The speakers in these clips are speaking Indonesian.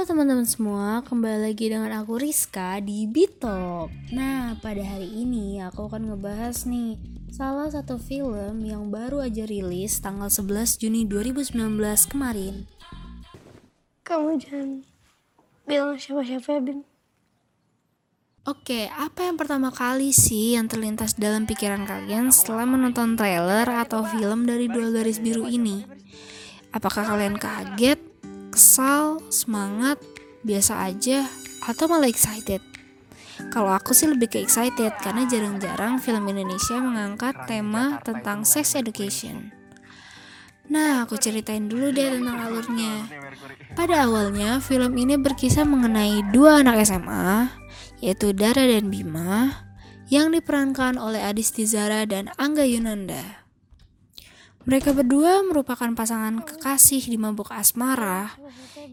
Halo teman-teman semua, kembali lagi dengan aku Rizka di Bitok. Nah, pada hari ini aku akan ngebahas nih salah satu film yang baru aja rilis tanggal 11 Juni 2019 kemarin. Kamu jangan bilang siapa-siapa ya, Bin. Oke, apa yang pertama kali sih yang terlintas dalam pikiran kalian setelah menonton trailer atau film dari dua garis biru ini? Apakah kalian kaget, kesal, semangat, biasa aja, atau malah excited? Kalau aku sih lebih ke excited karena jarang-jarang film Indonesia mengangkat tema tentang sex education. Nah, aku ceritain dulu deh tentang alurnya. Pada awalnya, film ini berkisah mengenai dua anak SMA, yaitu Dara dan Bima, yang diperankan oleh Adisti Zara dan Angga Yunanda. Mereka berdua merupakan pasangan kekasih di mabuk asmara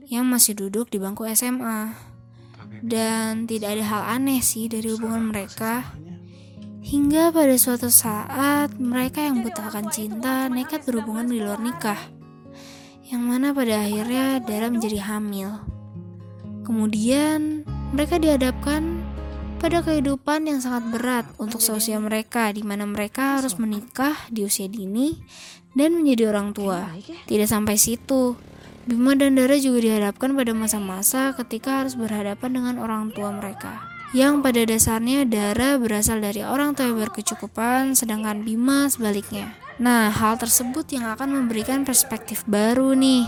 yang masih duduk di bangku SMA. Dan tidak ada hal aneh sih dari hubungan mereka. Hingga pada suatu saat mereka yang buta akan cinta nekat berhubungan di luar nikah. Yang mana pada akhirnya Dara menjadi hamil. Kemudian mereka dihadapkan pada kehidupan yang sangat berat untuk seusia mereka, di mana mereka harus menikah di usia dini dan menjadi orang tua. Tidak sampai situ, Bima dan Dara juga dihadapkan pada masa-masa ketika harus berhadapan dengan orang tua mereka. Yang pada dasarnya Dara berasal dari orang tua yang berkecukupan, sedangkan Bima sebaliknya. Nah, hal tersebut yang akan memberikan perspektif baru nih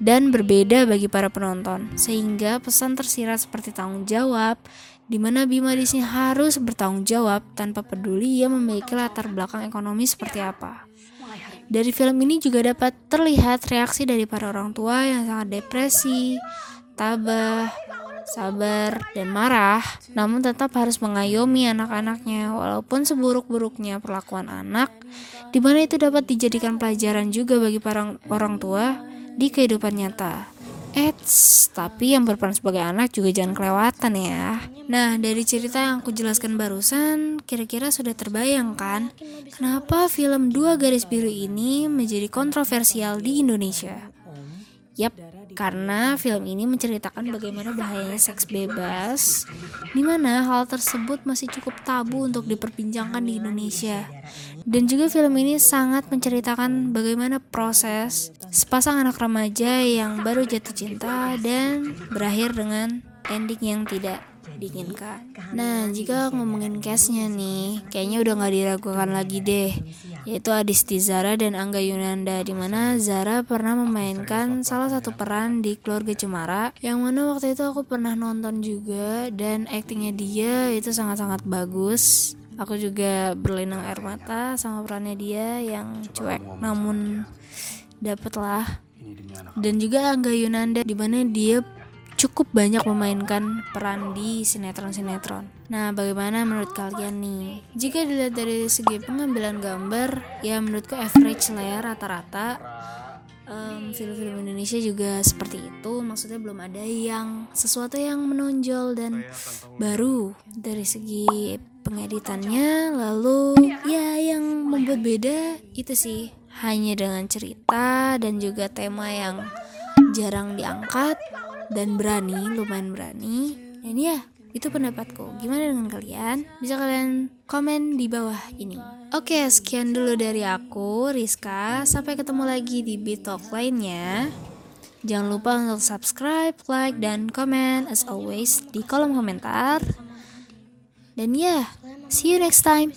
dan berbeda bagi para penonton, sehingga pesan tersirat seperti tanggung jawab, di mana Bima di sini harus bertanggung jawab tanpa peduli ia memiliki latar belakang ekonomi seperti apa. Dari film ini juga dapat terlihat reaksi dari para orang tua yang sangat depresi, tabah, sabar, dan marah, namun tetap harus mengayomi anak-anaknya walaupun seburuk-buruknya perlakuan anak, di mana itu dapat dijadikan pelajaran juga bagi para orang tua di kehidupan nyata. Eits, tapi yang berperan sebagai anak juga jangan kelewatan ya. Nah, dari cerita yang aku jelaskan barusan, kira-kira sudah terbayang kan? Kenapa film Dua Garis Biru ini menjadi kontroversial di Indonesia? Yap, karena film ini menceritakan bagaimana bahayanya seks bebas, di mana hal tersebut masih cukup tabu untuk diperbincangkan di Indonesia. Dan juga film ini sangat menceritakan bagaimana proses sepasang anak remaja yang baru jatuh cinta dan berakhir dengan ending yang tidak diinginkan. Nah, jika ngomongin castnya nih, kayaknya udah gak diragukan lagi deh, yaitu Adisti Zara dan Angga Yunanda, di mana Zara pernah memainkan salah satu peran di Keluarga Cemara, yang mana waktu itu aku pernah nonton juga, dan aktingnya dia itu sangat-sangat bagus. Aku juga berlinang air mata sama perannya dia yang cuek namun dapet lah. Dan juga Angga Yunanda di mana dia cukup banyak memainkan peran di sinetron-sinetron. Nah, bagaimana menurut kalian nih? Jika dilihat dari segi pengambilan gambar, ya menurutku average lah ya rata-rata. Um, film-film Indonesia juga seperti itu, maksudnya belum ada yang sesuatu yang menonjol dan baru dari segi pengeditannya lalu ya yang membuat beda itu sih hanya dengan cerita dan juga tema yang jarang diangkat dan berani lumayan berani. Dan ya itu pendapatku. Gimana dengan kalian? Bisa kalian komen di bawah ini. Oke sekian dulu dari aku Rizka. Sampai ketemu lagi di beat lainnya. Jangan lupa untuk subscribe like dan komen as always di kolom komentar. Dan ya, yeah, see you next time.